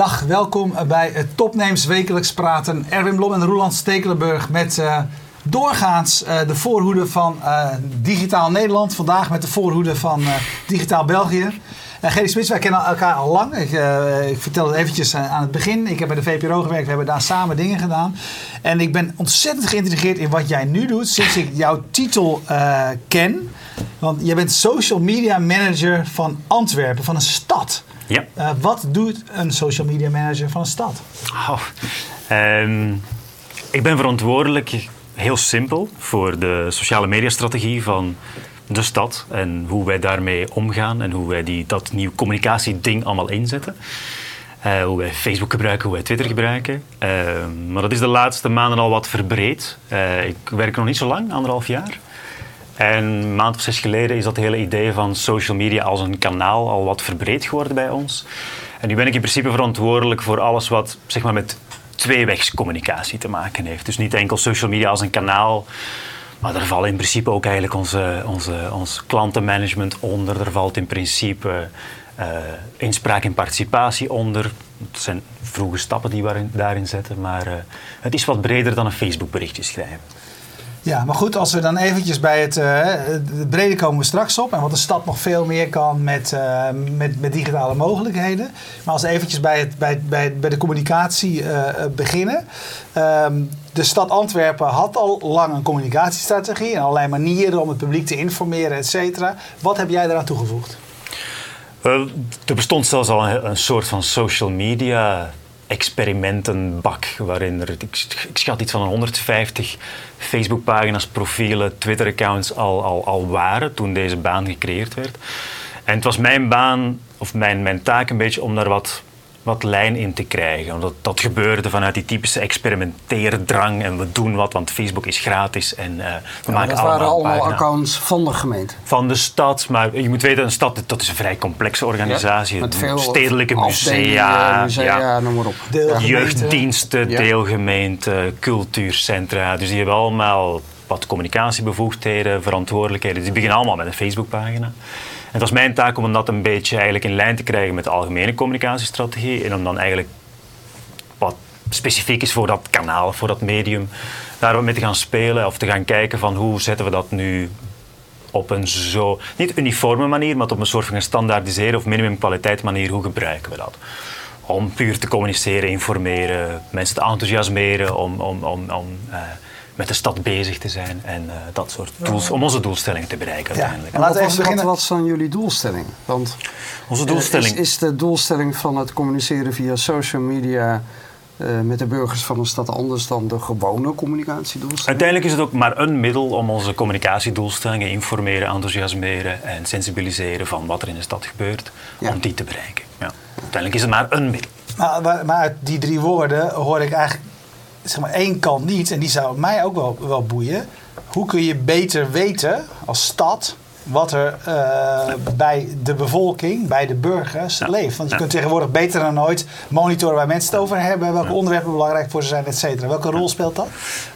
Dag, welkom bij Topnames Wekelijks Praten. Erwin Blom en Roland Stekelenburg met eh, doorgaans eh, de voorhoede van eh, Digitaal Nederland. Vandaag met de voorhoede van eh, Digitaal België. Uh, Gerry Smits, wij kennen elkaar al lang. Ik, eh, ik vertel het eventjes aan het begin. Ik heb bij de VPRO gewerkt, we hebben daar samen dingen gedaan. En ik ben ontzettend geïnteresseerd in wat jij nu doet, sinds ik jouw titel ken. Want jij bent social media manager van Antwerpen, van een stad. Ja. Uh, wat doet een social media manager van een stad? Oh, ehm, ik ben verantwoordelijk, heel simpel, voor de sociale mediastrategie van de stad en hoe wij daarmee omgaan en hoe wij die, dat nieuw communicatieding allemaal inzetten. Uh, hoe wij Facebook gebruiken, hoe wij Twitter gebruiken. Uh, maar dat is de laatste maanden al wat verbreed. Uh, ik werk nog niet zo lang, anderhalf jaar. En een maand of zes geleden is dat hele idee van social media als een kanaal al wat verbreed geworden bij ons. En nu ben ik in principe verantwoordelijk voor alles wat zeg maar, met tweewegscommunicatie te maken heeft. Dus niet enkel social media als een kanaal, maar er valt in principe ook eigenlijk onze, onze, ons klantenmanagement onder. Er valt in principe uh, inspraak en participatie onder. Het zijn vroege stappen die we daarin zetten, maar uh, het is wat breder dan een Facebook berichtje schrijven. Ja, maar goed, als we dan eventjes bij het, uh, het brede komen we straks op. En wat de stad nog veel meer kan met, uh, met, met digitale mogelijkheden. Maar als we eventjes bij, het, bij, bij, bij de communicatie uh, beginnen. Um, de stad Antwerpen had al lang een communicatiestrategie. En allerlei manieren om het publiek te informeren, et cetera. Wat heb jij daaraan toegevoegd? er bestond zelfs al een, een soort van social media experimentenbak waarin er, ik, schat iets van 150 Facebook-pagina's, profielen, Twitter-accounts al, al, al waren toen deze baan gecreëerd werd. En het was mijn baan, of mijn, mijn taak een beetje, om daar wat, wat lijn in te krijgen. Omdat dat gebeurde vanuit die typische experimenteerdrang en we doen wat, want Facebook is gratis en uh, we ja, maken dat allemaal waren allemaal pagina. accounts van de gemeente. Van de stad, maar je moet weten, een stad dat is een vrij complexe organisatie. Ja, met veel Stedelijke musea, musea, ja. noem maar op. jeugddiensten, deelgemeenten, cultuurcentra. Dus die hebben allemaal wat communicatiebevoegdheden, verantwoordelijkheden. Die beginnen allemaal met een Facebookpagina. Het was mijn taak om dat een beetje eigenlijk in lijn te krijgen met de algemene communicatiestrategie. En om dan eigenlijk wat specifiek is voor dat kanaal, voor dat medium, daar wat mee te gaan spelen of te gaan kijken van hoe zetten we dat nu op een zo, niet uniforme manier, maar op een soort van gestandaardiseerde of minimumkwaliteit manier, hoe gebruiken we dat? Om puur te communiceren, informeren, mensen te enthousiasmeren, om, om, om, om uh, met de stad bezig te zijn en uh, dat soort doels, om onze doelstelling te bereiken Ja. uiteindelijk. En Laten we wat, beginnen. wat is dan jullie doelstelling? Want Onze eh, doelstelling. is, is de doelstelling van het communiceren via social media eh, met de burgers van een stad anders dan de gewone communicatiedoelstelling? Uiteindelijk is het ook maar een middel om onze communicatiedoelstellingen informeren, enthousiasmeren en sensibiliseren van wat er in de stad gebeurt, Ja. om die te bereiken. Ja. Uiteindelijk is het maar een middel. Maar, maar, maar uit die drie woorden hoor ik eigenlijk zeg maar, één kant niet. En die zou mij ook wel, wel boeien. Hoe kun je beter weten als stad wat er eh, bij de bevolking, bij de burgers Ja. leeft? Want je Ja. kunt tegenwoordig beter dan ooit monitoren waar mensen het over hebben, welke onderwerpen belangrijk voor ze zijn, et cetera. Welke rol speelt dat?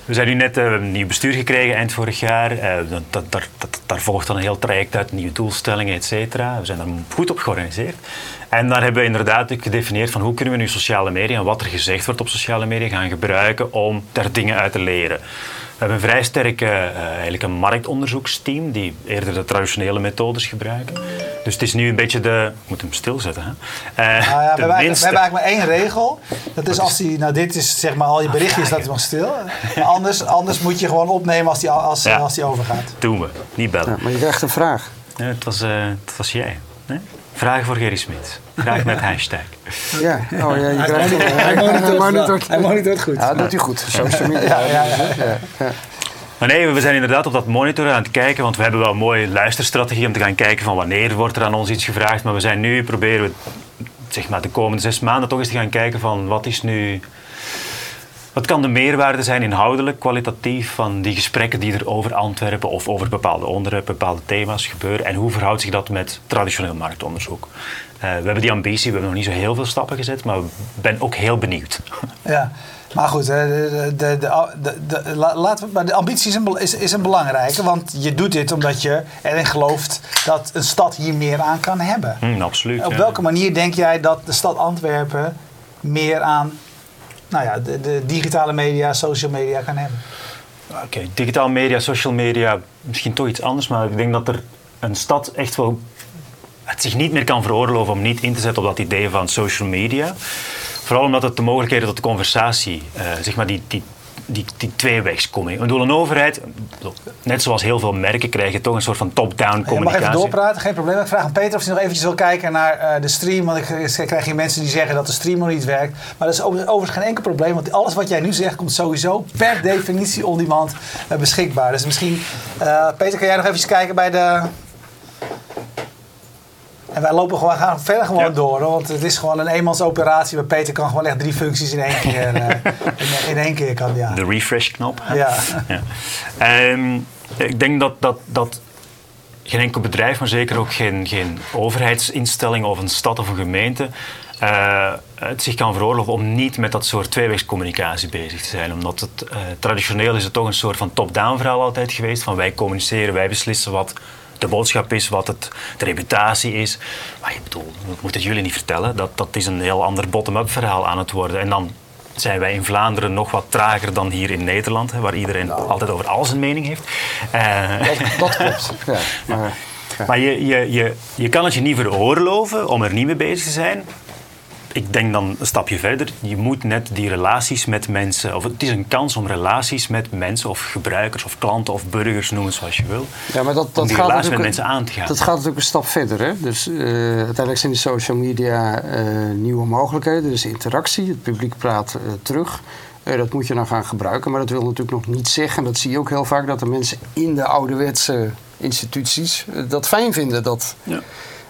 We zijn nu net eh, een nieuw bestuur gekregen eind vorig jaar. Eh, dat, dat, dat, dat- daar volgt dan een heel traject uit, nieuwe doelstellingen, et cetera. We zijn daar goed op georganiseerd. En daar hebben we inderdaad ook gedefinieerd van hoe kunnen we nu sociale media en wat er gezegd wordt op sociale media gaan gebruiken om daar dingen uit te leren. We hebben een vrij sterk eh, eigenlijk een marktonderzoeksteam die eerder de traditionele methodes gebruiken. Dus het is nu een beetje de... Ik moet hem stilzetten, hè? Eh, Nou ja, we, hebben eigenlijk, we minste- hebben eigenlijk maar één regel. Dat is als die, nou dit is zeg maar al je berichtjes, dat is nog stil. Maar anders, anders moet je gewoon opnemen als die, als, Ja. als die overgaat. Doen we, niet bellen. Ja, maar je krijgt een vraag. Ja, het, was, eh, het was jij. Hè? Vragen voor Gerry Smit. Graag met hashtag. Ja, oh ja, je krijgt Hij monitort, monitort. hij monitort goed. Ja, dat doet hij goed. Social media. Ja, ja, ja. Ja, ja. Maar nee, we zijn inderdaad op dat monitoren aan het kijken, want we hebben wel een mooie luisterstrategie om te gaan kijken van wanneer wordt er aan ons iets gevraagd. Maar we zijn nu, proberen we zeg maar de komende zes maanden toch eens te gaan kijken van wat is nu Wat kan de meerwaarde zijn inhoudelijk, kwalitatief van die gesprekken die er over Antwerpen of over bepaalde onderwerpen, bepaalde thema's gebeuren? En hoe verhoudt zich dat met traditioneel marktonderzoek? Uh, we hebben die ambitie, we hebben nog niet zo heel veel stappen gezet, maar ik ben ook heel benieuwd. Ja, maar goed, de, de, de, de, laten we, maar de ambitie is een, is, is een belangrijke, want je doet dit omdat je erin gelooft dat een stad hier meer aan kan hebben. Mm, absoluut. Op welke manier denk jij dat de stad Antwerpen meer aan nou ja, de, de digitale media, social media kan hebben? Oké, okay, digitale media, social media, misschien toch iets anders, maar ik denk dat er een stad echt wel het zich niet meer kan veroorloven om niet in te zetten op dat idee van social media. Vooral omdat het de mogelijkheden tot conversatie, uh, zeg maar die, die, die, die tweewegskoming. Ik bedoel, een overheid, net zoals heel veel merken, krijgen toch een soort van top-down communicatie. Je mag even doorpraten, geen probleem. Ik vraag aan Peter of hij nog eventjes wil kijken naar uh, de stream. Want ik, krijg hier mensen die zeggen dat de stream nog niet werkt. Maar dat is overigens geen enkel probleem. Want alles wat jij nu zegt komt sowieso per definitie on demand uh, beschikbaar. Dus misschien, uh, Peter, kan jij nog eventjes kijken bij de... En wij lopen gewoon, gaan verder gewoon door. Hoor, want het is gewoon een eenmansoperatie. Waar Peter kan gewoon echt drie functies in één keer, uh, in, in, één keer kan. Ja. De refresh-knop. Ja. ja. Um, ik denk dat, dat, dat geen enkel bedrijf, maar zeker ook geen, geen overheidsinstelling of een stad of een gemeente uh, het zich kan veroorloven om niet met dat soort tweewegscommunicatie bezig te zijn. Omdat het uh, traditioneel is het toch een soort van top-down verhaal altijd geweest. Van wij communiceren, wij beslissen wat de boodschap is, wat het, de reputatie is. Maar je bedoel, ik moet het jullie niet vertellen. Dat, dat is een heel ander bottom-up verhaal aan het worden. En dan zijn wij in Vlaanderen nog wat trager dan hier in Nederland, hè, waar iedereen nou. altijd over al zijn mening heeft. Uh, dat, dat klopt. Ja, maar, maar je, je, je, je kan het je niet veroorloven om er niet mee bezig te zijn ik denk dan een stapje verder. Je moet net die relaties met mensen, of het is een kans om relaties met mensen, of gebruikers, of klanten, of burgers, noem het zoals je wil. Ja, maar dat, dat om die gaat relatie met mensen aan te gaan. Dat gaat natuurlijk een stap verder. Hè? Dus uh, uiteindelijk zijn de social media uh, nieuwe mogelijkheden. Dus interactie, het publiek praat uh, terug. dat moet je dan gaan gebruiken. Maar dat wil natuurlijk nog niet zeggen, en dat zie je ook heel vaak, dat de mensen in de ouderwetse instituties dat fijn vinden. Dat, ja.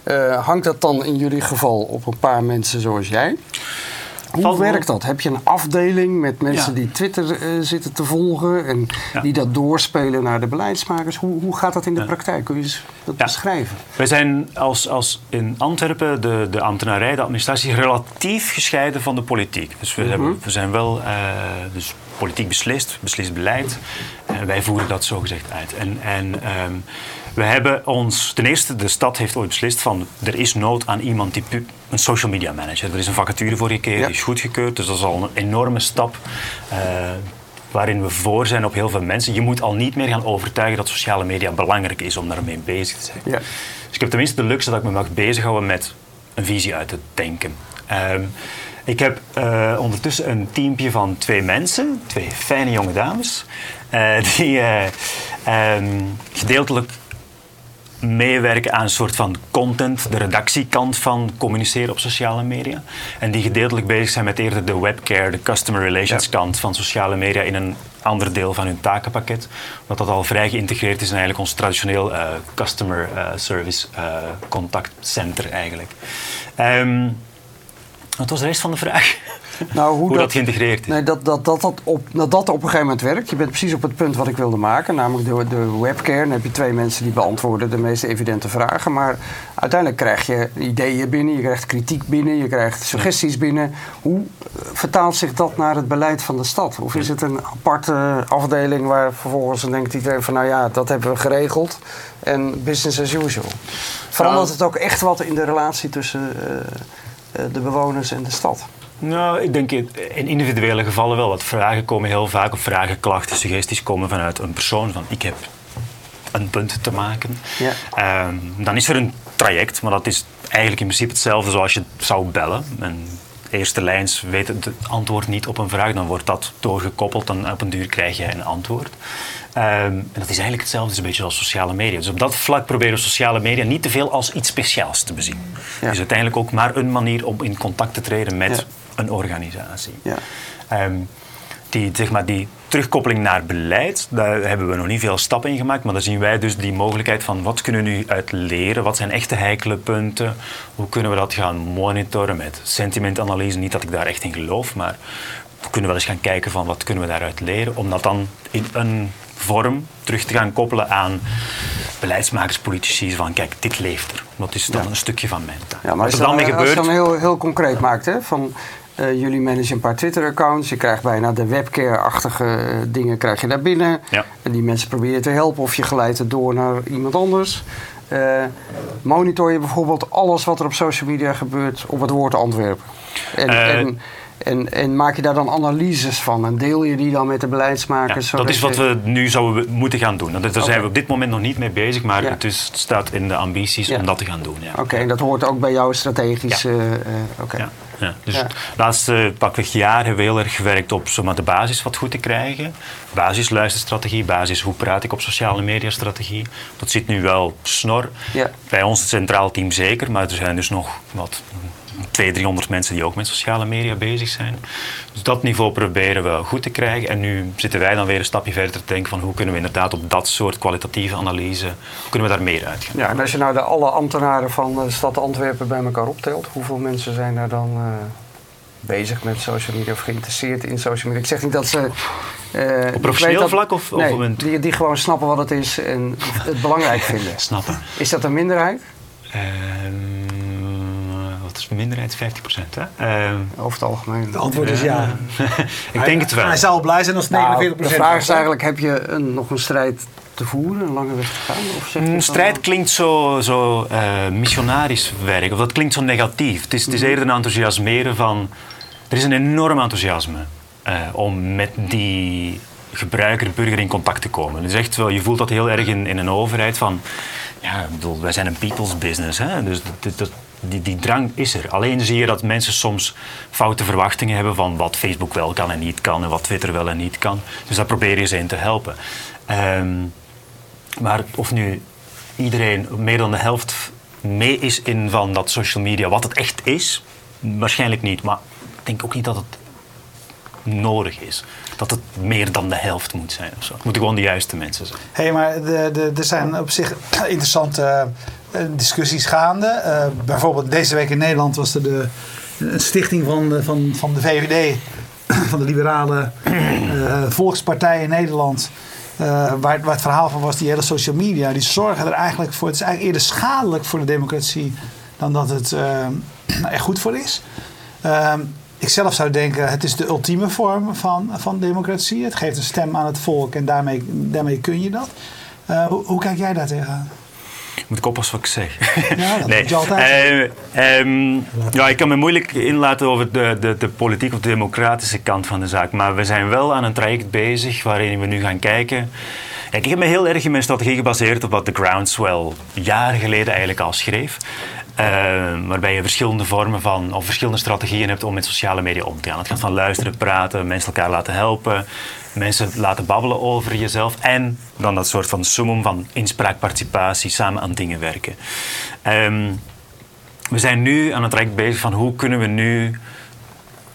Uh, hangt dat dan in jullie geval op een paar mensen zoals jij? Hoe werkt dat? Heb je een afdeling met mensen die Twitter uh, zitten te volgen en ja. die dat doorspelen naar de beleidsmakers? Hoe, hoe gaat dat in de ja. praktijk? Kun je dat beschrijven? Wij zijn als, als in Antwerpen, de, de ambtenarij, de administratie, relatief gescheiden van de politiek. Dus we, mm -hmm. hebben, we zijn wel uh, dus politiek beslist, beslist beleid. En wij voeren dat zogezegd uit. En, en um, we hebben ons, ten eerste, de stad heeft ooit beslist van er is nood aan iemand die een social media manager. Er is een vacature vorige keer, ja. die is goedgekeurd, dus dat is al een enorme stap. Uh, waarin we voor zijn op heel veel mensen. Je moet al niet meer gaan overtuigen dat sociale media belangrijk is om daarmee bezig te zijn. Ja. Dus ik heb tenminste de luxe dat ik me mag bezighouden met een visie uit te denken. Um, ik heb uh, ondertussen een teampje van twee mensen, twee fijne jonge dames, uh, die uh, um, gedeeltelijk meewerken aan een soort van content, de redactiekant van communiceren op sociale media. En die gedeeltelijk bezig zijn met eerder de webcare, de customer relations kant van sociale media in een ander deel van hun takenpakket. Omdat dat al vrij geïntegreerd is in eigenlijk ons traditioneel uh, customer uh, service uh, contactcenter eigenlijk. Um, wat was de rest van de vraag? Nou, hoe, hoe dat, dat, geïntegreerd is? Nee, dat, dat, dat, dat, op, dat dat op een gegeven moment werkt. Je bent precies op het punt wat ik wilde maken. Namelijk de, de webcare. Dan heb je twee mensen die beantwoorden de meest evidente vragen. Maar uiteindelijk krijg je ideeën binnen. Je krijgt kritiek binnen. Je krijgt suggesties binnen. Hoe vertaalt zich dat naar het beleid van de stad? Of is het een aparte afdeling waar vervolgens dan denkt iedereen van... nou ja, dat hebben we geregeld. En business as usual. Verandert het ook echt wat in de relatie tussen... Uh, de bewoners en de stad? Nou, ik denk in individuele gevallen wel. Want vragen komen heel vaak, of vragen, klachten, suggesties komen vanuit een persoon. Van ik heb een punt te maken. Ja. Um, dan is er een traject, maar dat is eigenlijk in principe hetzelfde zoals je zou bellen. En eerste lijns weet het antwoord niet op een vraag, dan wordt dat doorgekoppeld en op een duur krijg je een antwoord. Um, en dat is eigenlijk hetzelfde, is een beetje als sociale media. Dus op dat vlak proberen sociale media niet te veel als iets speciaals te bezien. Ja. Het is uiteindelijk ook maar een manier om in contact te treden met ja. een organisatie. Ja. Um, die, zeg maar, die terugkoppeling naar beleid, daar hebben we nog niet veel stappen in gemaakt. Maar daar zien wij dus die mogelijkheid van wat kunnen we nu uit leren? Wat zijn echte heikele punten? Hoe kunnen we dat gaan monitoren met sentimentanalyse? Niet dat ik daar echt in geloof, maar we kunnen wel eens gaan kijken van wat kunnen we daaruit leren, om dat dan in een vorm terug te gaan koppelen aan beleidsmakers, politici, van kijk, dit leeft er. Dat is dan een stukje van mijn taak. Ja, maar Wat er je dan als je heel, heel concreet maakt, hè, van eh, jullie managen een paar Twitter-accounts, je krijgt bijna de webcare-achtige eh, dingen krijg je daar binnen. Ja. En die mensen proberen te helpen of je geleidt het door naar iemand anders. Eh, monitor je bijvoorbeeld alles wat er op social media gebeurt op het woord Antwerpen. En, en, en, en maak je daar dan analyses van en deel je die dan met de ja, beleidsmakers? dat is wat je- we nu zouden moeten gaan doen. Daar zijn we op dit moment nog niet mee bezig, maar Ja. het, is, het staat in de ambities Ja. om dat te gaan doen. Ja. Oké, en dat hoort ook bij jouw strategische... Oké. Ja. Dus het laatste pakweg jaar hebben we heel erg gewerkt op zomaar de basis wat goed te krijgen. Basis luisterstrategie, basis hoe praat ik op sociale media strategie. Dat zit nu wel snor. Ja. Bij ons het centraal team zeker, maar er zijn dus nog wat 200, 300 mensen die ook met sociale media bezig zijn. Dus dat niveau proberen we goed te krijgen. En nu zitten wij dan weer een stapje verder te denken van hoe kunnen we inderdaad op dat soort kwalitatieve analyse, hoe kunnen we daar meer uit gaan. Ja, en als je nou de alle ambtenaren van de stad Antwerpen bij elkaar optelt, hoeveel mensen zijn daar dan eh, bezig met social media of geïnteresseerd in social media? Ik zeg niet dat ze. eh, ik professioneel dat- vlak of- of nee, op een- die, die gewoon snappen wat het is en het belangrijk vinden. Snappen. Is dat een minderheid? Ehm, wat is de minderheid? 50 procent, hè? Ehm, Over het algemeen. Het antwoord is ja. ik denk het wel. Hij zou blij zijn als het Nou, 49% de vraag is eigenlijk: heb je een, nog een strijd te voeren, een lange weg te gaan? Of Een van- strijd klinkt zo, zo eh, missionarisch werk, of dat klinkt zo negatief. Het is, het is eerder een enthousiasmeren van... Er is een enorm enthousiasme eh, om met die gebruiker, burger in contact te komen. Het is echt wel, je voelt dat heel erg in, in een overheid van... Ja, ik bedoel, wij zijn een people's business, hè? dus dat, dat, die, die drang is er. Alleen zie je dat mensen soms foute verwachtingen hebben van wat Facebook wel kan en niet kan en wat Twitter wel en niet kan. Dus daar probeer je ze in te helpen. Ehm, maar of nu iedereen, meer dan de helft, mee is in van dat social media, wat het echt is, waarschijnlijk niet. Maar ik denk ook niet dat het nodig is. Dat het meer dan de helft moet zijn of. Het moeten gewoon de juiste mensen zijn. Hé, maar de, de, er zijn op zich interessante eh, discussies gaande. Eh, bijvoorbeeld deze week in Nederland was er de, stichting van van, van de VVD, van de Liberale eh, Volkspartij in Nederland. eh, waar, het verhaal van was, die hele social media, die zorgen er eigenlijk voor. Het is eigenlijk eerder schadelijk voor de democratie dan dat het eh, er goed voor is. Ehm, ik zelf zou denken, het is de ultieme vorm van, van democratie. Het geeft een stem aan het volk en daarmee, daarmee kun je dat. Eh, hoe, hoe kijk jij daar tegenaan? Moet ik oppassen wat ik zeg? Ja, dat moet je altijd Eh, ehm, ja, ik kan me moeilijk inlaten over de, de, de politieke of de democratische kant van de zaak. Maar we zijn wel aan een traject bezig waarin we nu gaan kijken. Kijk, ik heb me heel erg in mijn strategie gebaseerd op wat de Groundswell jaren geleden eigenlijk al schreef. Eh, waarbij je verschillende vormen van, of verschillende strategieën hebt om met sociale media om te gaan. Het gaat van luisteren, praten, mensen elkaar laten helpen, mensen laten babbelen over jezelf. En dan dat soort van summum van inspraak, participatie, samen aan dingen werken. Ehm, we zijn nu aan het traject bezig van hoe kunnen we nu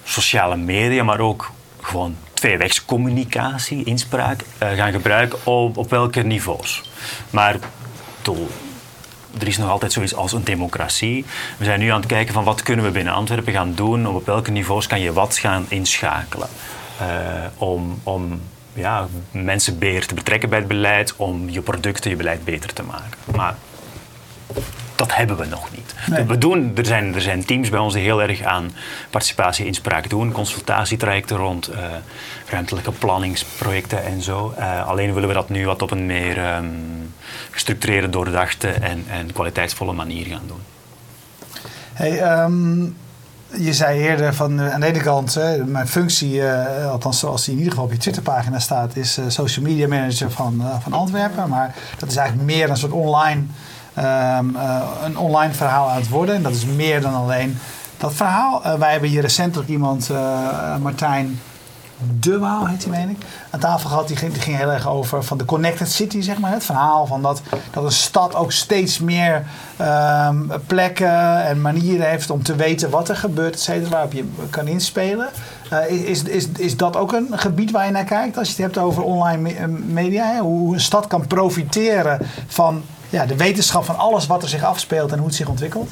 sociale media, maar ook gewoon tweewegscommunicatie, inspraak, eh, gaan gebruiken op, op welke niveaus. Maar er is nog altijd zoiets als een democratie. We zijn nu aan het kijken van wat kunnen we binnen Antwerpen gaan doen, op welke niveaus kan je wat gaan inschakelen. Eh, om om ja, mensen beter te betrekken bij het beleid, om je producten, je beleid beter te maken. Maar dat hebben we nog niet. Nee. We doen, er, zijn, er zijn teams bij ons die heel erg aan participatie inspraak doen. Consultatietrajecten rond eh, ruimtelijke planningsprojecten en zo. Eh, alleen willen we dat nu wat op een meer ehm, gestructureerde, doordachte en, en kwaliteitsvolle manier gaan doen. Hey, ehm, je zei eerder van eh, aan de ene kant, hè, mijn functie, eh, althans zoals die in ieder geval op je Twitterpagina staat, is eh, social media manager van, van Antwerpen. Maar dat is eigenlijk meer een soort online, ehm, eh, een online verhaal aan het worden. En dat is meer dan alleen dat verhaal. Wij hebben hier recentelijk iemand, Martijn De Waal heet hij, meen ik, aan tafel gehad. Die ging, die heel erg over van de connected city, zeg maar. Het verhaal van dat, dat een stad ook steeds meer ehm, plekken en manieren heeft om te weten wat er gebeurt, et cetera, waarop je kan inspelen. Eh, is, is, is dat ook een gebied waar je naar kijkt als je het hebt over online me- media? Hè? Hoe een stad kan profiteren van ja, de wetenschap van alles wat er zich afspeelt en hoe het zich ontwikkelt?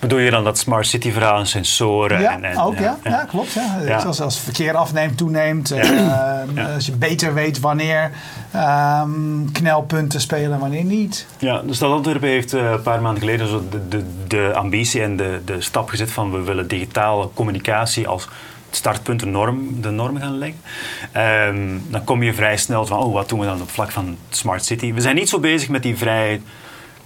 Bedoel je dan dat smart city verhaal en sensoren? Ja, en, en, ook ja. Ja, klopt. Ja. Ja. Zoals als verkeer afneemt, toeneemt. eh, Ja. Als je beter weet wanneer ehm, knelpunten spelen en wanneer niet. Ja, de stad Antwerpen heeft eh, een paar maanden geleden zo de, de, de ambitie en de, de stap gezet van we willen digitale communicatie als startpunt, de norm, de norm gaan leggen. Ehm, dan kom je vrij snel van, oh, wat doen we dan op vlak van smart city? We zijn niet zo bezig met die vrij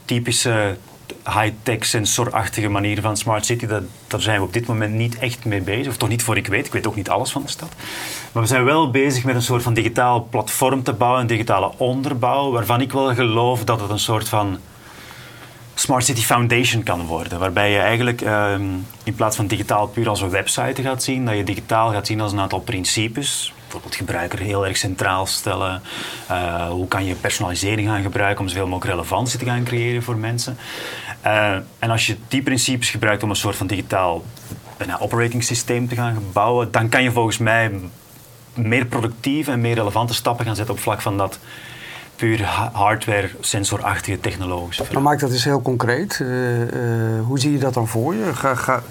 typische high-tech sensorachtige manier van smart city. Dat, daar zijn we op dit moment niet echt mee bezig. Of toch niet voor ik weet. Ik weet ook niet alles van de stad. Maar we zijn wel bezig met een soort van digitaal platform te bouwen. Een digitale onderbouw. Waarvan ik wel geloof dat het een soort van Smart City Foundation kan worden. Waarbij je eigenlijk ehm, in plaats van digitaal puur als een website gaat zien, dat je digitaal gaat zien als een aantal principes. Bijvoorbeeld gebruiker heel erg centraal stellen. Eh, hoe kan je personalisering gaan gebruiken om zoveel mogelijk relevantie te gaan creëren voor mensen. Eh, en als je die principes gebruikt om een soort van digitaal operating systeem te gaan bouwen, dan kan je volgens mij meer productieve en meer relevante stappen gaan zetten op vlak van dat puur ha- hardware, sensorachtige technologische Maar maak dat eens heel concreet. Eh, eh, hoe zie je dat dan voor je? Ga, ga,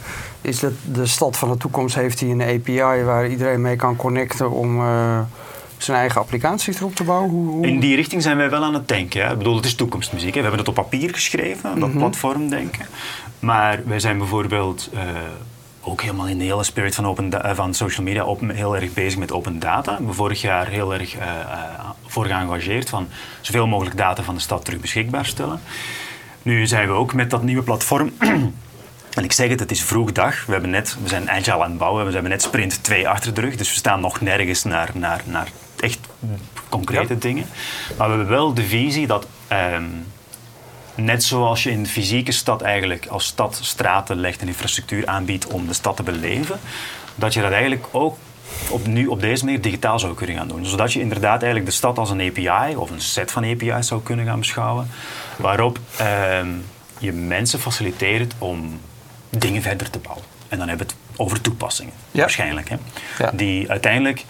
is dat de stad van de toekomst, heeft hij een API waar iedereen mee kan connecten om eh, zijn eigen applicaties erop te bouwen? Hoe, hoe- In die richting zijn wij wel aan het denken. Hè. Ik bedoel, het is toekomstmuziek. Hè. We hebben het op papier geschreven, dat platformdenken. Maar wij zijn bijvoorbeeld ook helemaal in de hele spirit van, open eh, van social media open, heel erg bezig met open data. We hebben vorig jaar heel erg eh, voor geëngageerd van zoveel mogelijk data van de stad terug beschikbaar stellen. Nu zijn we ook met dat nieuwe platform En ik zeg het, het is vroeg dag. We, hebben net, we zijn agile aan het bouwen. We hebben net sprint 2 achter de rug. Dus we staan nog nergens naar, naar, naar echt concrete dingen. Maar we hebben wel de visie dat... ehm, net zoals je in de fysieke stad eigenlijk als stad straten legt en infrastructuur aanbiedt om de stad te beleven, dat je dat eigenlijk ook op, nu op deze manier digitaal zou kunnen gaan doen. Zodat je inderdaad eigenlijk de stad als een API of een set van API's zou kunnen gaan beschouwen, waarop ehm, je mensen faciliteert om dingen verder te bouwen. En dan hebben we het over toepassingen, Ja. waarschijnlijk. Hè? Ja. Die uiteindelijk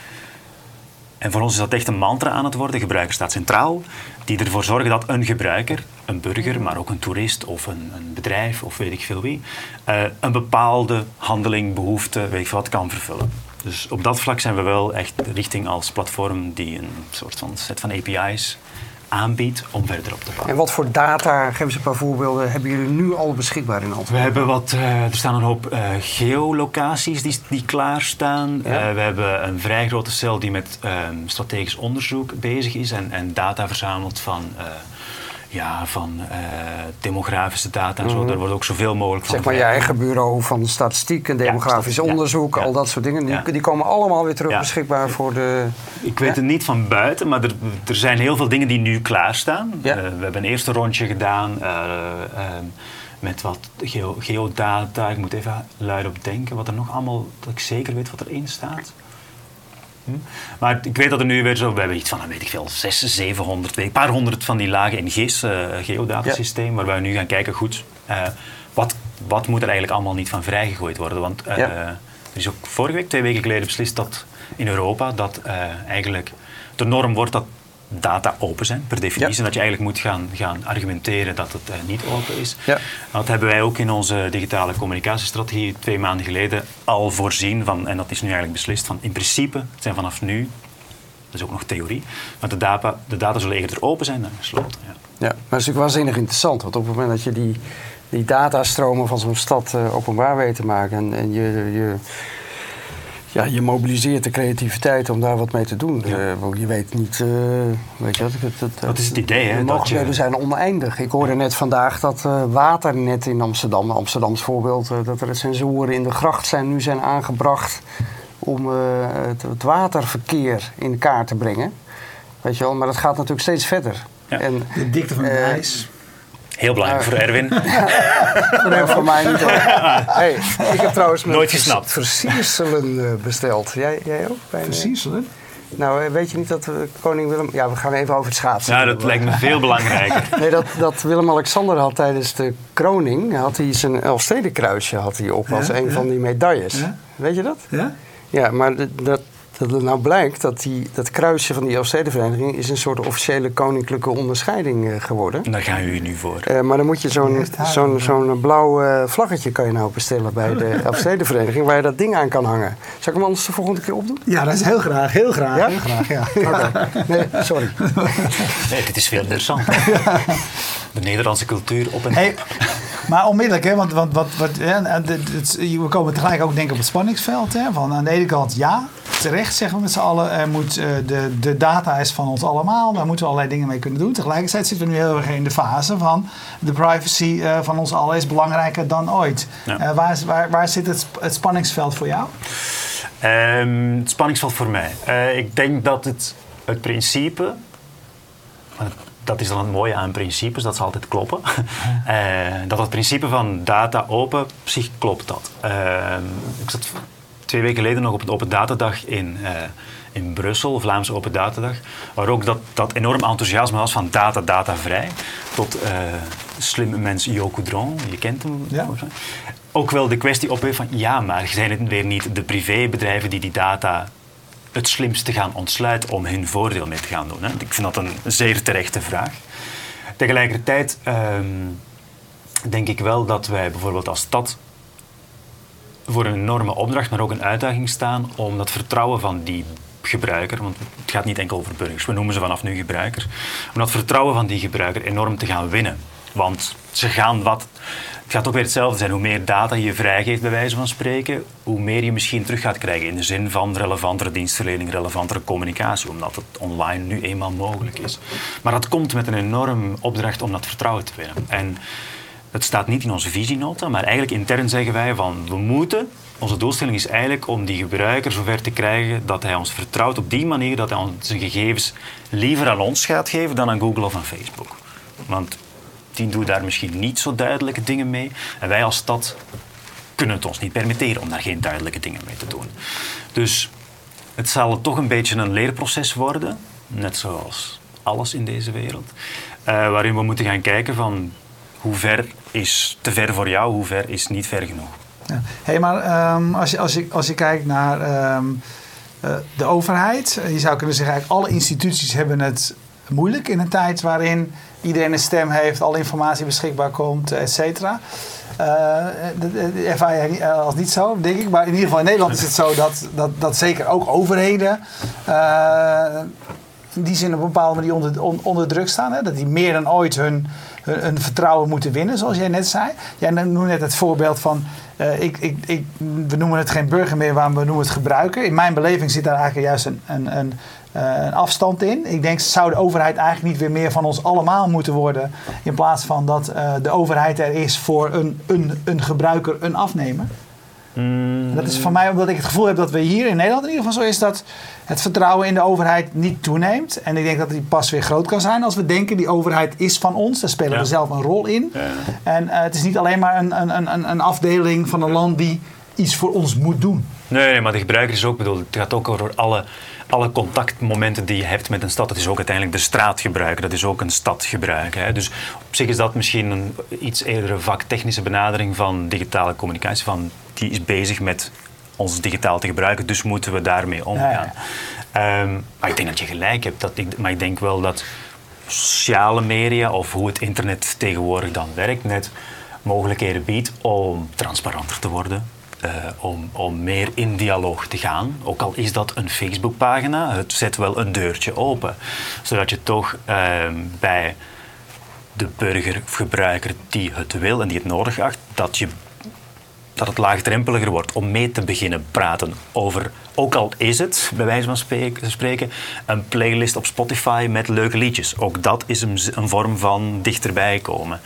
en voor ons is dat echt een mantra aan het worden. Gebruiker staat centraal. Die ervoor zorgen dat een gebruiker, een burger, maar ook een toerist of een, een bedrijf of weet ik veel wie, eh, een bepaalde handeling, behoefte, weet ik wat, kan vervullen. Dus op dat vlak zijn we wel echt richting als platform die een soort van set van API's aanbiedt om verder op te bouwen. En wat voor data, geef eens een paar voorbeelden, hebben jullie nu al beschikbaar in Antwerpen? We hebben wat, eh, er staan een hoop eh, geolocaties die, die klaarstaan. Ja. Eh, we hebben een vrij grote cel die met ehm, strategisch onderzoek bezig is en, en data verzamelt van, ja, van eh, demografische data en zo. Daar wordt ook zoveel mogelijk van Mhm. Zeg maar je eigen bureau van statistiek en demografisch ja. onderzoek, Ja. al dat soort dingen. Die, Ja. die komen allemaal weer terug Ja. beschikbaar voor de... Ik weet het niet van buiten, maar er, er zijn heel veel dingen die nu klaarstaan. Ja. Eh, we hebben een eerste rondje gedaan eh, ehm, met wat geo- geodata. Ik moet even luid op denken wat er nog allemaal, dat ik zeker weet wat erin staat. Hm? Maar ik weet dat er nu weer zo, we hebben iets van, weet ik veel, 600, 700, weet ik, een paar honderd van die lagen in GIS, eh geodatasysteem, waarbij we nu gaan kijken, goed, eh, wat, wat moet er eigenlijk allemaal niet van vrijgegooid worden? Want Ja. er is ook vorige week, twee weken geleden beslist dat in Europa dat eigenlijk de norm wordt dat data open zijn, per definitie. Ja. En dat je eigenlijk moet gaan, gaan argumenteren dat het eh, niet open is. Ja. Dat hebben wij ook in onze digitale communicatiestrategie twee maanden geleden al voorzien van, en dat is nu eigenlijk beslist, van in principe zijn vanaf nu, dat is ook nog theorie, maar de data, de data zullen eerder open zijn dan gesloten. Ja. Ja, maar het is natuurlijk waanzinnig interessant. Want op het moment dat je die, die datastromen van zo'n stad eh, openbaar weet te maken... en, en je, je, ja, je mobiliseert de creativiteit om daar wat mee te doen. Ja. Eh, want je weet niet... eh, weet je wat, het, het, Dat is het idee, hè, mogelijkheden je- zijn oneindig. Ik hoorde net vandaag dat eh, waternet in Amsterdam... Amsterdams voorbeeld, dat er sensoren in de gracht zijn, nu zijn aangebracht... om eh, het, het waterverkeer in kaart te brengen. Weet je wel, maar dat gaat natuurlijk steeds verder. Ja. En, De dikte van het ijs. Heel belangrijk voor Erwin. Nee, voor mij niet. hoor. Hey, ik heb trouwens met Nooit gesnapt. versierselen eh, besteld. Jij, jij ook? Bij, Precies, hoor. Nou, eh, weet je niet dat koning Willem... Ja, we gaan even over het schaatsen. Ja, dat lijkt me veel belangrijker. Nee, dat, dat Willem-Alexander had tijdens de kroning... had hij zijn Elfstedenkruisje had hij op als Ja, een ja. van die medailles. Ja. Weet je dat? Ja? Ja, maar dat, dat het nou blijkt dat die, dat kruisje van die Elfstedenvereniging is een soort officiële koninklijke onderscheiding uh, geworden. Daar gaan jullie nu voor. Uh, maar dan moet je zo'n zo'n zo'n blauw uh, vlaggetje kan je nou bestellen bij de Elfstedenvereniging waar je dat ding aan kan hangen. Zal ik hem anders de volgende keer opdoen? Ja, dat is heel graag. Heel graag. Ja? Heel graag ja. Okay. Nee, sorry. Nee, dit is veel interessant. De Nederlandse cultuur op een... Hey, maar onmiddellijk, hè, want, want wat, wat, hè, we komen tegelijk ook denk ik op het spanningsveld. Hè, van aan de ene kant ja, terecht zeggen we met z'n allen. Er moet, uh, de, de data is van ons allemaal. Daar moeten we allerlei dingen mee kunnen doen. Tegelijkertijd zitten we nu heel erg in de fase van de privacy uh, van ons allen is belangrijker dan ooit. Ja. Uh, waar, waar, waar zit het, het spanningsveld voor jou? Um, het spanningsveld voor mij. ik denk dat het, het principe dat is dan het mooie aan principes, dat ze altijd kloppen. uh, dat het principe van data open, op zich klopt dat. Uh, ik zat twee weken geleden nog op een open datadag in, uh, in Brussel, Vlaamse open datadag, waar ook dat, dat enorm enthousiasme was van data, data vrij. Tot slimme mens Jo Coudron, je kent hem. Ja. Ook wel de kwestie op van ja, maar zijn het weer niet de privébedrijven die die data het slimste gaan ontsluiten om hun voordeel mee te gaan doen? Hè? Ik vind dat een zeer terechte vraag. Tegelijkertijd um, denk ik wel dat wij bijvoorbeeld als stad voor een enorme opdracht, maar ook een uitdaging staan om dat vertrouwen van die gebruiker, want het gaat niet enkel over burgers, we noemen ze vanaf nu gebruiker, om dat vertrouwen van die gebruiker enorm te gaan winnen. Want ze gaan wat het gaat ook weer hetzelfde zijn. Hoe meer data je vrijgeeft, bij wijze van spreken, hoe meer je misschien terug gaat krijgen in de zin van relevantere dienstverlening, relevantere communicatie, omdat het online nu eenmaal mogelijk is. Maar dat komt met een enorm opdracht om dat vertrouwen te winnen. En het staat niet in onze visienota, maar eigenlijk intern zeggen wij van we moeten onze doelstelling is eigenlijk om die gebruiker zover te krijgen dat hij ons vertrouwt op die manier dat hij zijn gegevens liever aan ons gaat geven dan aan Google of aan Facebook. Want die doen daar misschien niet zo duidelijke dingen mee. En wij als stad kunnen het ons niet permitteren om daar geen duidelijke dingen mee te doen. Dus het zal toch een beetje een leerproces worden, net zoals alles in deze wereld, uh, waarin we moeten gaan kijken van hoe ver is te ver voor jou, hoe ver is niet ver genoeg. Ja. Hey, maar um, als, je, als, je, als je kijkt naar um, uh, de overheid, je zou kunnen zeggen eigenlijk alle instituties hebben het moeilijk in een tijd waarin iedereen een stem heeft, alle informatie beschikbaar komt, et cetera. Uh, ervaar je als niet zo, denk ik. Maar in ieder geval in Nederland is het zo dat, dat, dat zeker ook overheden uh, in die zin op een bepaalde manier onder, onder druk staan. Hè? Dat die meer dan ooit hun, vertrouwen moeten winnen, zoals jij net zei. Jij noemde net het voorbeeld van, uh, ik, ik, we noemen het geen burger meer, maar we noemen het gebruiker. In mijn beleving zit daar eigenlijk juist een, een, een uh, een afstand in. Ik denk, zou de overheid eigenlijk niet weer meer van ons allemaal moeten worden? In plaats van dat uh, de overheid er is voor een, een, een gebruiker, een afnemer? Mm. Dat is van mij omdat ik het gevoel heb dat we hier in Nederland in ieder geval zo is dat het vertrouwen in de overheid niet toeneemt. En ik denk dat die pas weer groot kan zijn als we denken die overheid is van ons. Daar spelen we zelf een rol in. Ja. En uh, het is niet alleen maar een, een, een, een afdeling van een land die iets voor ons moet doen. Nee, nee, maar de gebruiker is ook bedoeld. Het gaat ook over alle alle contactmomenten die je hebt met een stad, dat is ook uiteindelijk de straat gebruiken. Dat is ook een stad gebruiken. Hè. Dus op zich is dat misschien een iets eerdere vaktechnische benadering van digitale communicatie. Van die is bezig met ons digitaal te gebruiken, dus moeten we daarmee omgaan. Ehm, maar ik denk dat je gelijk hebt. Dat ik, maar ik denk wel dat sociale media of hoe het internet tegenwoordig dan werkt, net mogelijkheden biedt om transparanter te worden, uh, om, om meer in dialoog te gaan. Ook al is dat een Facebookpagina, het zet wel een deurtje open. Zodat je toch uh, bij de burger of gebruiker die het wil en die het nodig acht, dat, je, dat het laagdrempeliger wordt om mee te beginnen praten over, ook al is het, bij wijze van spreken, een playlist op Spotify met leuke liedjes. Ook dat is een vorm van dichterbij komen.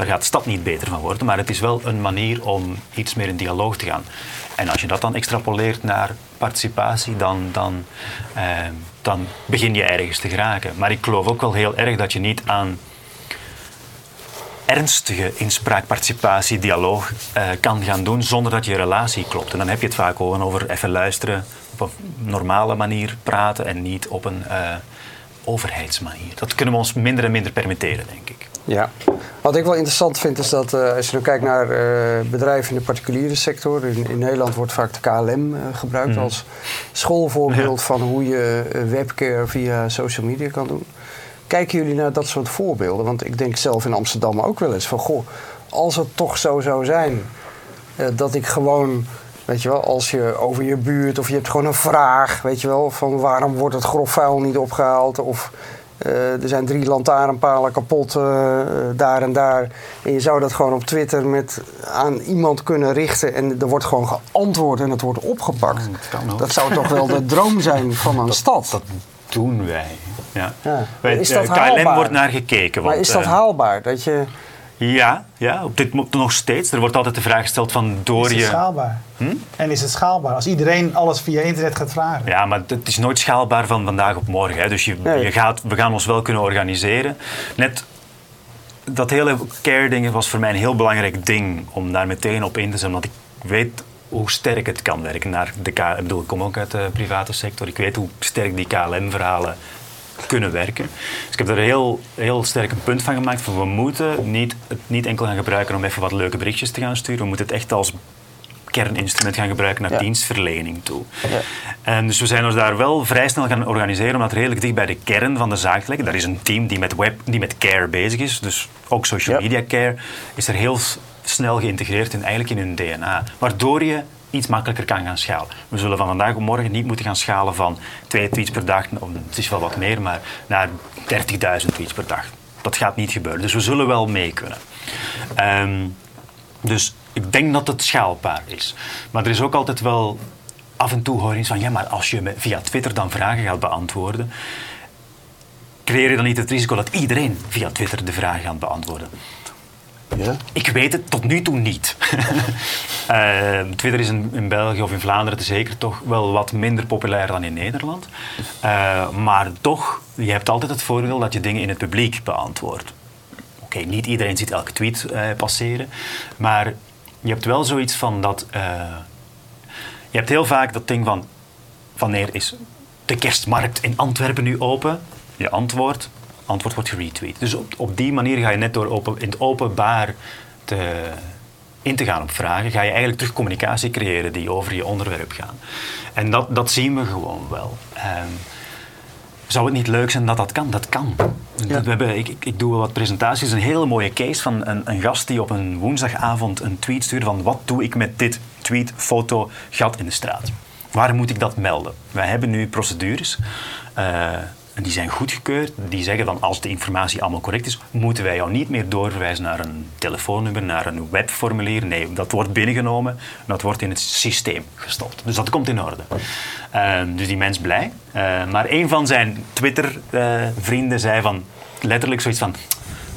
Daar gaat de stad niet beter van worden, maar het is wel een manier om iets meer in dialoog te gaan. En als je dat dan extrapoleert naar participatie, dan, dan, eh, dan begin je ergens te geraken. Maar ik geloof ook wel heel erg dat je niet aan ernstige inspraak, participatie, dialoog eh, kan gaan doen zonder dat je relatie klopt. En dan heb je het vaak gewoon over even luisteren, op een normale manier praten en niet op een uh, overheidsmanier. Dat kunnen we ons minder en minder permitteren, denk ik. Ja. Wat ik wel interessant vind is dat uh, als je nu kijkt naar uh, bedrijven in de particuliere sector. In, in, Nederland wordt vaak de KLM uh, gebruikt mm. als schoolvoorbeeld ja. van hoe je webcare via social media kan doen. Kijken jullie naar dat soort voorbeelden? Want ik denk zelf in Amsterdam ook wel eens van goh, als het toch zo zou zijn dat ik gewoon Weet je wel, als je over je buurt of je hebt gewoon een vraag, weet je wel, van waarom wordt het grof vuil niet opgehaald? Of uh, er zijn drie lantaarnpalen kapot uh, daar en daar. En je zou dat gewoon op Twitter met, aan iemand kunnen richten en er wordt gewoon geantwoord en het wordt opgepakt. dat, dat zou toch wel de droom zijn van een dat, stad? Dat doen wij. Ja. ja. Wij, is dat KLM wordt naar gekeken. Want, maar is dat haalbaar? Dat je... Ja, ja, op dit moment nog steeds. Er wordt altijd de vraag gesteld van door is je... het schaalbaar? Hm? En is het schaalbaar? Als iedereen alles via internet gaat vragen. Ja, maar het is nooit schaalbaar van vandaag op morgen. Hè. Dus je, Nee. je gaat, we gaan ons wel kunnen organiseren. Net dat hele care-ding was voor mij een heel belangrijk ding om daar meteen op in te zetten. Want ik weet hoe sterk het kan werken. Naar de K, ik bedoel, ik kom ook uit de private sector. Ik weet hoe sterk die KLM-verhalen kunnen werken. Dus ik heb er een heel, heel sterk een punt van gemaakt. Van we moeten niet, het niet enkel gaan gebruiken om even wat leuke berichtjes te gaan sturen. We moeten het echt als kerninstrument gaan gebruiken naar Ja. dienstverlening toe. Ja. En dus we zijn ons daar wel vrij snel gaan organiseren om dat redelijk dicht bij de kern van de zaak te leggen. Daar is een team die met web, die met care bezig is, dus ook social Ja. media care, is er heel snel geïntegreerd in, eigenlijk in hun DNA. Waardoor je iets makkelijker kan gaan schalen. We zullen van vandaag op morgen niet moeten gaan schalen van twee tweets per dag, of het is wel wat meer, maar naar 30.000 tweets per dag. Dat gaat niet gebeuren. Dus we zullen wel mee kunnen. Ehm, dus ik denk dat het schaalbaar is. Maar er is ook altijd wel af en toe hoor van ja, maar als je via Twitter dan vragen gaat beantwoorden, creëer je dan niet het risico dat iedereen via Twitter de vragen gaat beantwoorden? Ja. Ik weet het tot nu toe niet. Eh, Twitter is in, in België of in Vlaanderen zeker toch wel wat minder populair dan in Nederland. Eh, maar toch, je hebt altijd het voordeel dat je dingen in het publiek beantwoordt. Oké, niet iedereen ziet elke tweet eh, passeren, maar je hebt wel zoiets van dat. eh, je hebt heel vaak dat ding van. Wanneer is de kerstmarkt in Antwerpen nu open? Je antwoord, antwoord wordt geretweet. Dus op, op die manier ga je net door open, in het openbaar te, in te gaan op vragen, ga je eigenlijk terug communicatie creëren die over je onderwerp gaan. En dat, dat zien we gewoon wel. Ehm, zou het niet leuk zijn dat dat kan? Dat kan. Ja. We hebben, ik, ik, doe wat presentaties. Een hele mooie case van een, een gast die op een woensdagavond een tweet stuurde van wat doe ik met dit tweet, foto, gat in de straat. Waar moet ik dat melden? Wij hebben nu procedures. eh, en die zijn goedgekeurd. Die zeggen dan als de informatie allemaal correct is, moeten wij jou niet meer doorverwijzen naar een telefoonnummer, naar een webformulier. Nee, dat wordt binnengenomen en dat wordt in het systeem gestopt. Dus dat komt in orde. Eh, dus die mens blij. Eh, maar een van zijn Twitter-vrienden zei van letterlijk zoiets van.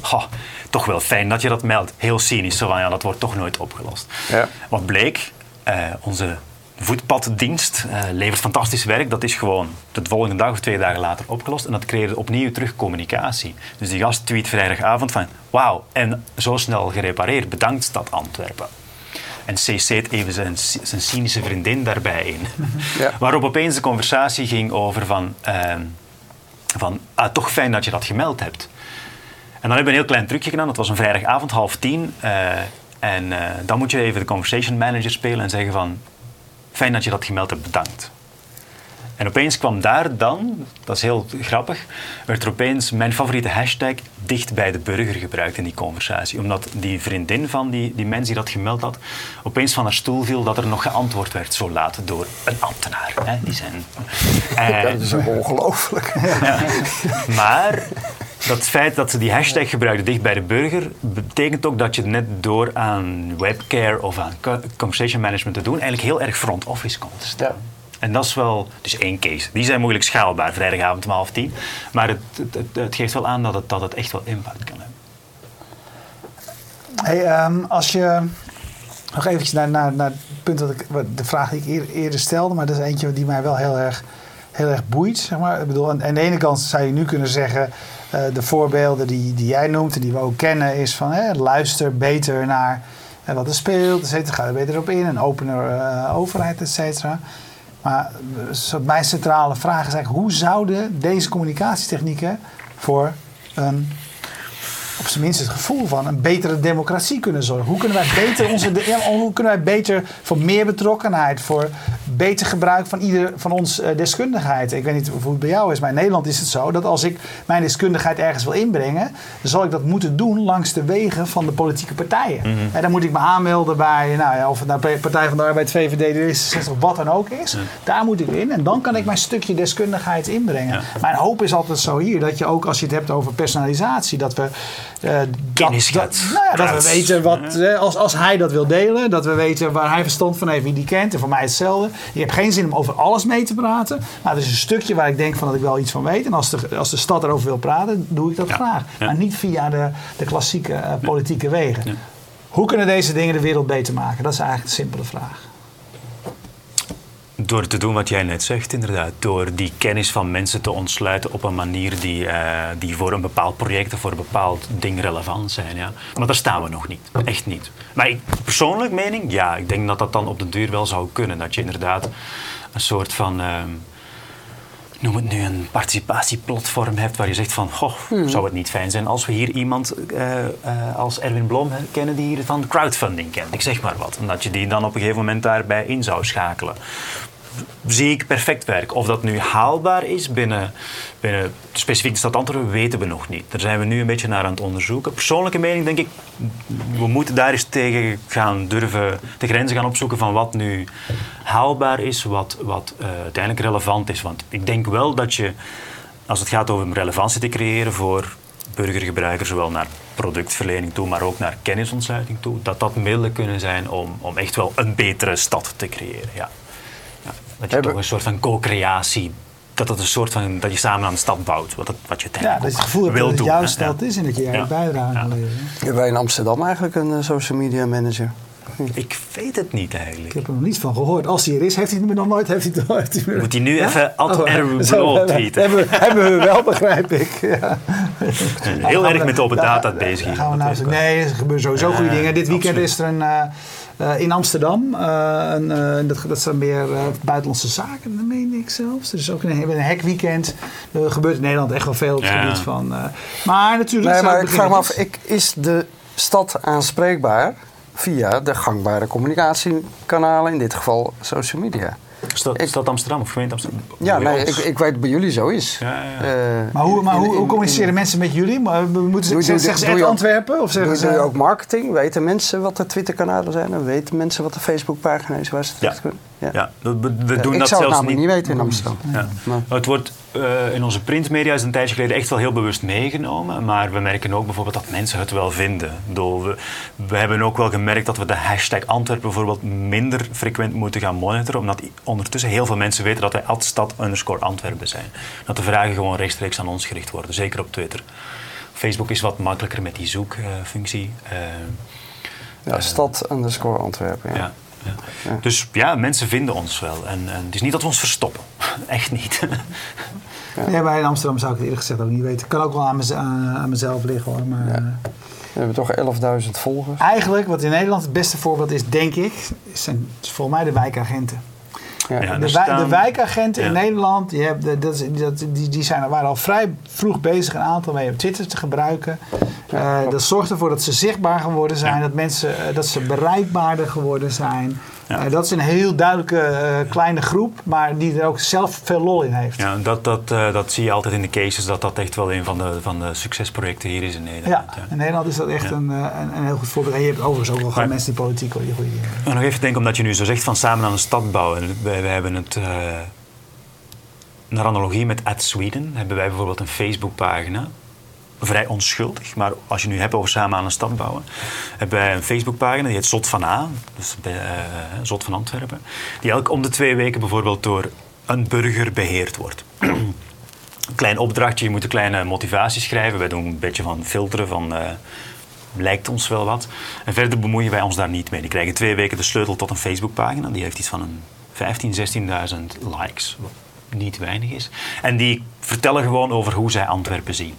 "Goh, toch wel fijn dat je dat meldt. Heel cynisch, zo van ja, dat wordt toch nooit opgelost. Ja. Wat bleek, eh, onze voetpaddienst eh, levert fantastisch werk. Dat is gewoon de volgende dag of twee dagen later opgelost. En dat creëerde opnieuw terug communicatie. Dus die gast tweet vrijdagavond van... Wauw, en zo snel gerepareerd. Bedankt stad Antwerpen. En cc't even zijn, zijn cynische vriendin daarbij in. Ja. Waarop opeens de conversatie ging over van... ehm, van ah, toch fijn dat je dat gemeld hebt. En dan hebben we een heel klein trucje gedaan. Dat was een vrijdagavond, half tien. eh, en eh, dan moet je even de conversation manager spelen en zeggen van... Fijn dat je dat gemeld hebt, bedankt. En opeens kwam daar dan, dat is heel grappig, werd er opeens mijn favoriete hashtag dicht bij de burger gebruikt in die conversatie. Omdat die vriendin van die, die mens die dat gemeld had, opeens van haar stoel viel dat er nog geantwoord werd zo laat door een ambtenaar. Hè? Die zijn, Eh, Dat is ongelooflijk. ja. Maar dat feit dat ze die hashtag gebruikten dicht bij de burger, betekent ook dat je net door aan webcare of aan co- conversation management te doen, eigenlijk heel erg front office komt te staan. Ja. En dat is wel, dus één case. Die zijn moeilijk schaalbaar, vrijdagavond om half tien. Maar het, het, geeft wel aan dat het, dat het echt wel impact kan hebben. Hey, ehm, als je nog eventjes naar, naar, naar het punt dat ik, de vraag die ik eer- eerder stelde, maar dat is eentje die mij wel heel erg, heel erg boeit. Zeg maar. ik bedoel, aan, aan de ene kant zou je nu kunnen zeggen, eh, de voorbeelden die, die jij noemt en die we ook kennen, is van hè, luister beter naar eh, wat er speelt, et cetera. Ga er beter op in, een opener eh, overheid, et cetera. Maar mijn centrale vraag is eigenlijk, hoe zouden deze communicatietechnieken voor een op zijn minst het gevoel van een betere democratie kunnen zorgen. Hoe kunnen wij beter, onze, hoe kunnen wij beter voor meer betrokkenheid, voor beter gebruik van ieder van ons eh, deskundigheid? Ik weet niet hoe het bij jou is, maar in Nederland is het zo dat als ik mijn deskundigheid ergens wil inbrengen, dan zal ik dat moeten doen langs de wegen van de politieke partijen. En dan moet ik me aanmelden bij, nou ja, of het nou Partij van de Arbeid, VVD, D66, wat dan ook is. Daar moet ik in en dan kan ik mijn stukje deskundigheid inbrengen. Mijn hoop is altijd zo hier dat je ook als je het hebt over personalisatie, dat we dat, Kennis dat, gaat nou ja, dat we weten wat, eh, als, als hij dat wil delen, dat we weten waar hij verstand van heeft, wie die kent. En voor mij hetzelfde. Je hebt geen zin om over alles mee te praten. Maar er is een stukje waar ik denk van dat ik wel iets van weet. En als de, als de stad erover wil praten, doe ik dat graag. Ja. Maar niet via de, de klassieke eh, politieke wegen. Hoe kunnen deze dingen de wereld beter maken? Dat is eigenlijk de simpele vraag. Door te doen wat jij net zegt, inderdaad. Door die kennis van mensen te ontsluiten op een manier die, eh, die voor een bepaald project of voor een bepaald ding relevant zijn. Ja. Maar daar staan we nog niet. Echt niet. Maar ik, persoonlijk mening, ja, ik denk dat dat dan op de duur wel zou kunnen. Dat je inderdaad een soort van. ehm, noem het nu een participatieplatform hebt waar je zegt van, goh, zou het niet fijn zijn als we hier iemand eh, eh, als Erwin Blom kennen die hier van crowdfunding kent, ik zeg maar wat. En dat je die dan op een gegeven moment daarbij in zou schakelen. Zie ik perfect werk. Of dat nu haalbaar is binnen, binnen specifiek de stad Antwerpen, weten we nog niet. Daar zijn we nu een beetje naar aan het onderzoeken. Persoonlijke mening denk ik, we moeten daar eens tegen gaan durven de grenzen gaan opzoeken van wat nu haalbaar is, wat, wat eh, uiteindelijk relevant is. Want ik denk wel dat je, als het gaat over relevantie te creëren voor burgergebruikers, zowel naar productverlening toe, maar ook naar kennisontsluiting toe, dat dat middelen kunnen zijn om, om echt wel een betere stad te creëren. Ja. Dat je Hebben- toch een soort van co-creatie, dat het een soort van, dat je samen aan een stad bouwt, wat, het, wat je Ja, dat je het gevoel hebt dat het doen, jouw hè. stad Ja. is en dat je Ja. eigen bijdrage Ja. kan leveren. Hebben wij in Amsterdam eigenlijk een eh, social media manager? Ik weet het niet Ik eigenlijk. heb er nog niets van gehoord. Als hij er is, heeft hij het me nog nooit. Heeft hij het, heeft hij me- Moet hij nu even Ad Oh, tweeten? Hebben, hebben we wel, begrijp ik. Ja. Heel erg met open data Daar- bezig. daar hier, Gaan we nou ik nee, er gebeuren sowieso goede dingen. Dit weekend absoluut. is er een, eh, eh, in Amsterdam, eh, eh, dat, dat zijn meer eh, buitenlandse zaken, dat meen ik zelfs. Er is ook een, een hekweekend. Er gebeurt in Nederland echt wel veel op het Ja. gebied van... eh, maar natuurlijk... Nee, zijn maar ik vraag me af, ik, is de stad aanspreekbaar via de gangbare communicatiekanalen, in dit geval social media? Stad, Ik- stad Amsterdam of gemeente Amsterdam? Ja, ons? ik, ik weet dat bij jullie zo is. Ja, ja, ja. Eh, Maar hoe, maar hoe, in- hoe communiceren mensen met jullie? Maar, we moeten ze, Doe- doe- zeggen ze doe Antwerpen? Of zeggen Doe, ze, doe je ook marketing? Weten mensen wat de Twitterkanalen zijn? En weten mensen wat de Facebookpagina is waar ze terecht kunnen? Ja. Ja, we, we- we doen ik dat zou het zelfs namelijk niet weten in Amsterdam. Ja. Maar- Het wordt eh, in onze printmedia is een tijdje geleden echt wel heel bewust meegenomen. Maar we merken ook bijvoorbeeld dat mensen het wel vinden. We, we hebben ook wel gemerkt dat we de hashtag Antwerpen bijvoorbeeld minder frequent moeten gaan monitoren. Omdat ondertussen heel veel mensen weten dat wij stad underscore Antwerpen zijn. Dat de vragen gewoon rechtstreeks aan ons gericht worden. Zeker op Twitter. Facebook is wat makkelijker met die zoekfunctie. Eh, Ja, stad underscore Antwerpen. Ja. ja. Ja. Dus ja, mensen vinden ons wel. En, en het is niet dat we ons verstoppen. Echt niet. Nee, maar in Amsterdam zou ik het eerlijk gezegd ook niet weten. Het kan ook wel aan, mez- aan, aan mezelf liggen hoor. Maar, eh, We hebben toch 11.000 volgers. Eigenlijk, wat in Nederland het beste voorbeeld is, denk ik, zijn volgens mij de wijkagenten. Ja. Ja. de, wij- staan- de wijkagenten in. Nederland, die, hebben, dat, is- dat, die, die zijn, waren al vrij vroeg bezig een aantal mee op Twitter te gebruiken. Eh, dat zorgt ervoor dat ze zichtbaar geworden zijn, Ja. dat, mensen, eh, dat ze bereikbaarder geworden zijn. Ja. Eh, dat is een heel duidelijke eh, kleine groep, maar die er ook zelf veel lol in heeft. Ja, dat, dat, eh, dat zie je altijd in de cases, dat dat echt wel een van de, van de succesprojecten hier is in Nederland. Ja, in Nederland is dat echt een, een, een heel goed voorbeeld. En je hebt overigens ook wel gewoon mensen die politiek goede goede dingen doen. Maar nog even denken, omdat je nu zo zegt van samen aan een stad bouwen. Wij, wij hebben het, naar analogie met Ad Sweden, hebben wij bijvoorbeeld een Facebookpagina. Vrij onschuldig, maar als je nu hebt over samen aan een stad bouwen, hebben wij een Facebookpagina die heet Zot van A, dus eh, Zot van Antwerpen, die elk om de twee weken bijvoorbeeld door een burger beheerd wordt. een klein opdrachtje, je moet een kleine motivatie schrijven. Wij doen een beetje van filteren van eh, lijkt ons wel wat. En verder bemoeien wij ons daar niet mee. Die krijgen twee weken de sleutel tot een Facebookpagina. Die heeft iets van een 15.000, 16.000 likes, wat niet weinig is. En die vertellen gewoon over hoe zij Antwerpen zien.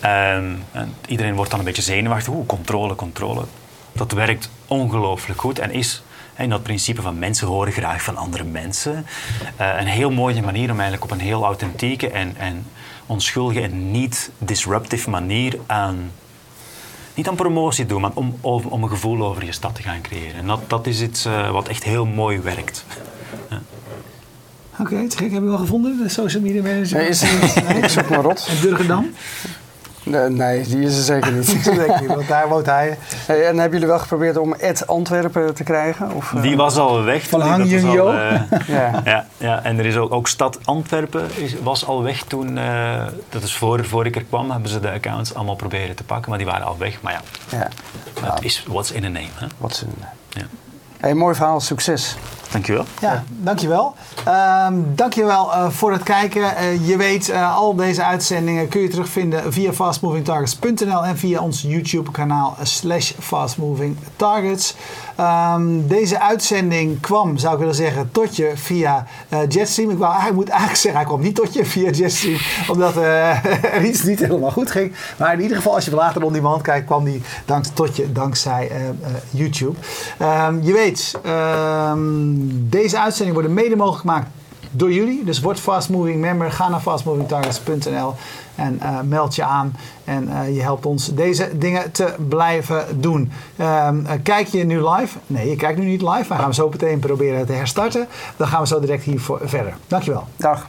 Ehm, en iedereen wordt dan een beetje zenuwachtig. Oeh, controle, controle. Dat werkt ongelooflijk goed en is in dat principe van mensen horen graag van andere mensen. eh, een heel mooie manier om eigenlijk op een heel authentieke en, en onschuldige en niet disruptive manier aan niet aan promotie doen, maar om, om, om een gevoel over je stad te gaan creëren. En dat, dat is iets eh, wat echt heel mooi werkt. Oké, te gek. Heb je wel gevonden, de social media manager? Nee, is niet. Ik zoek maar rot. En Durgedam? Nee, nee, die is er zeker niet. Dat denk ik niet, want daar woont hij. Hey, en hebben jullie wel geprobeerd om Ed Antwerpen te krijgen? Of, eh, Die was al weg. Van toen, Hang dat was Jung al, Jo. eh, Ja. ja, ja, en er is ook, ook Stad Antwerpen is, was al weg toen. eh, dat is voor, voor ik er kwam, hebben ze de accounts allemaal proberen te pakken, maar die waren al weg. Maar ja, ja. dat is what's in a name. Hè? Wat ze. Ja. Hey, mooi verhaal, succes. Dankjewel. Ja, dankjewel. Ehm dankjewel eh voor het kijken. Eh, je weet, eh, al deze uitzendingen kun je terugvinden via fastmovingtargets.nl en via ons YouTube kanaal slash fastmovingtargets. Ehm, deze uitzending kwam, zou ik willen zeggen, tot je via Jetstream. Ik, wou, moet eigenlijk zeggen, hij kwam niet tot je via Jetstream, omdat er iets niet helemaal goed ging. Maar in ieder geval, als je later on demand kijkt, kwam die dank, tot je dankzij YouTube. Ehm, je weet, deze uitzending wordt mede mogelijk gemaakt door jullie. Dus word Fast Moving member. Ga naar fastmovingtargets.nl en eh, meld je aan. En eh, je helpt ons deze dingen te blijven doen. Ehm, eh, kijk je nu live? Nee, je kijkt nu niet live. Maar gaan we zo meteen proberen te herstarten. Dan gaan we zo direct hiervoor verder. Dankjewel. Dag.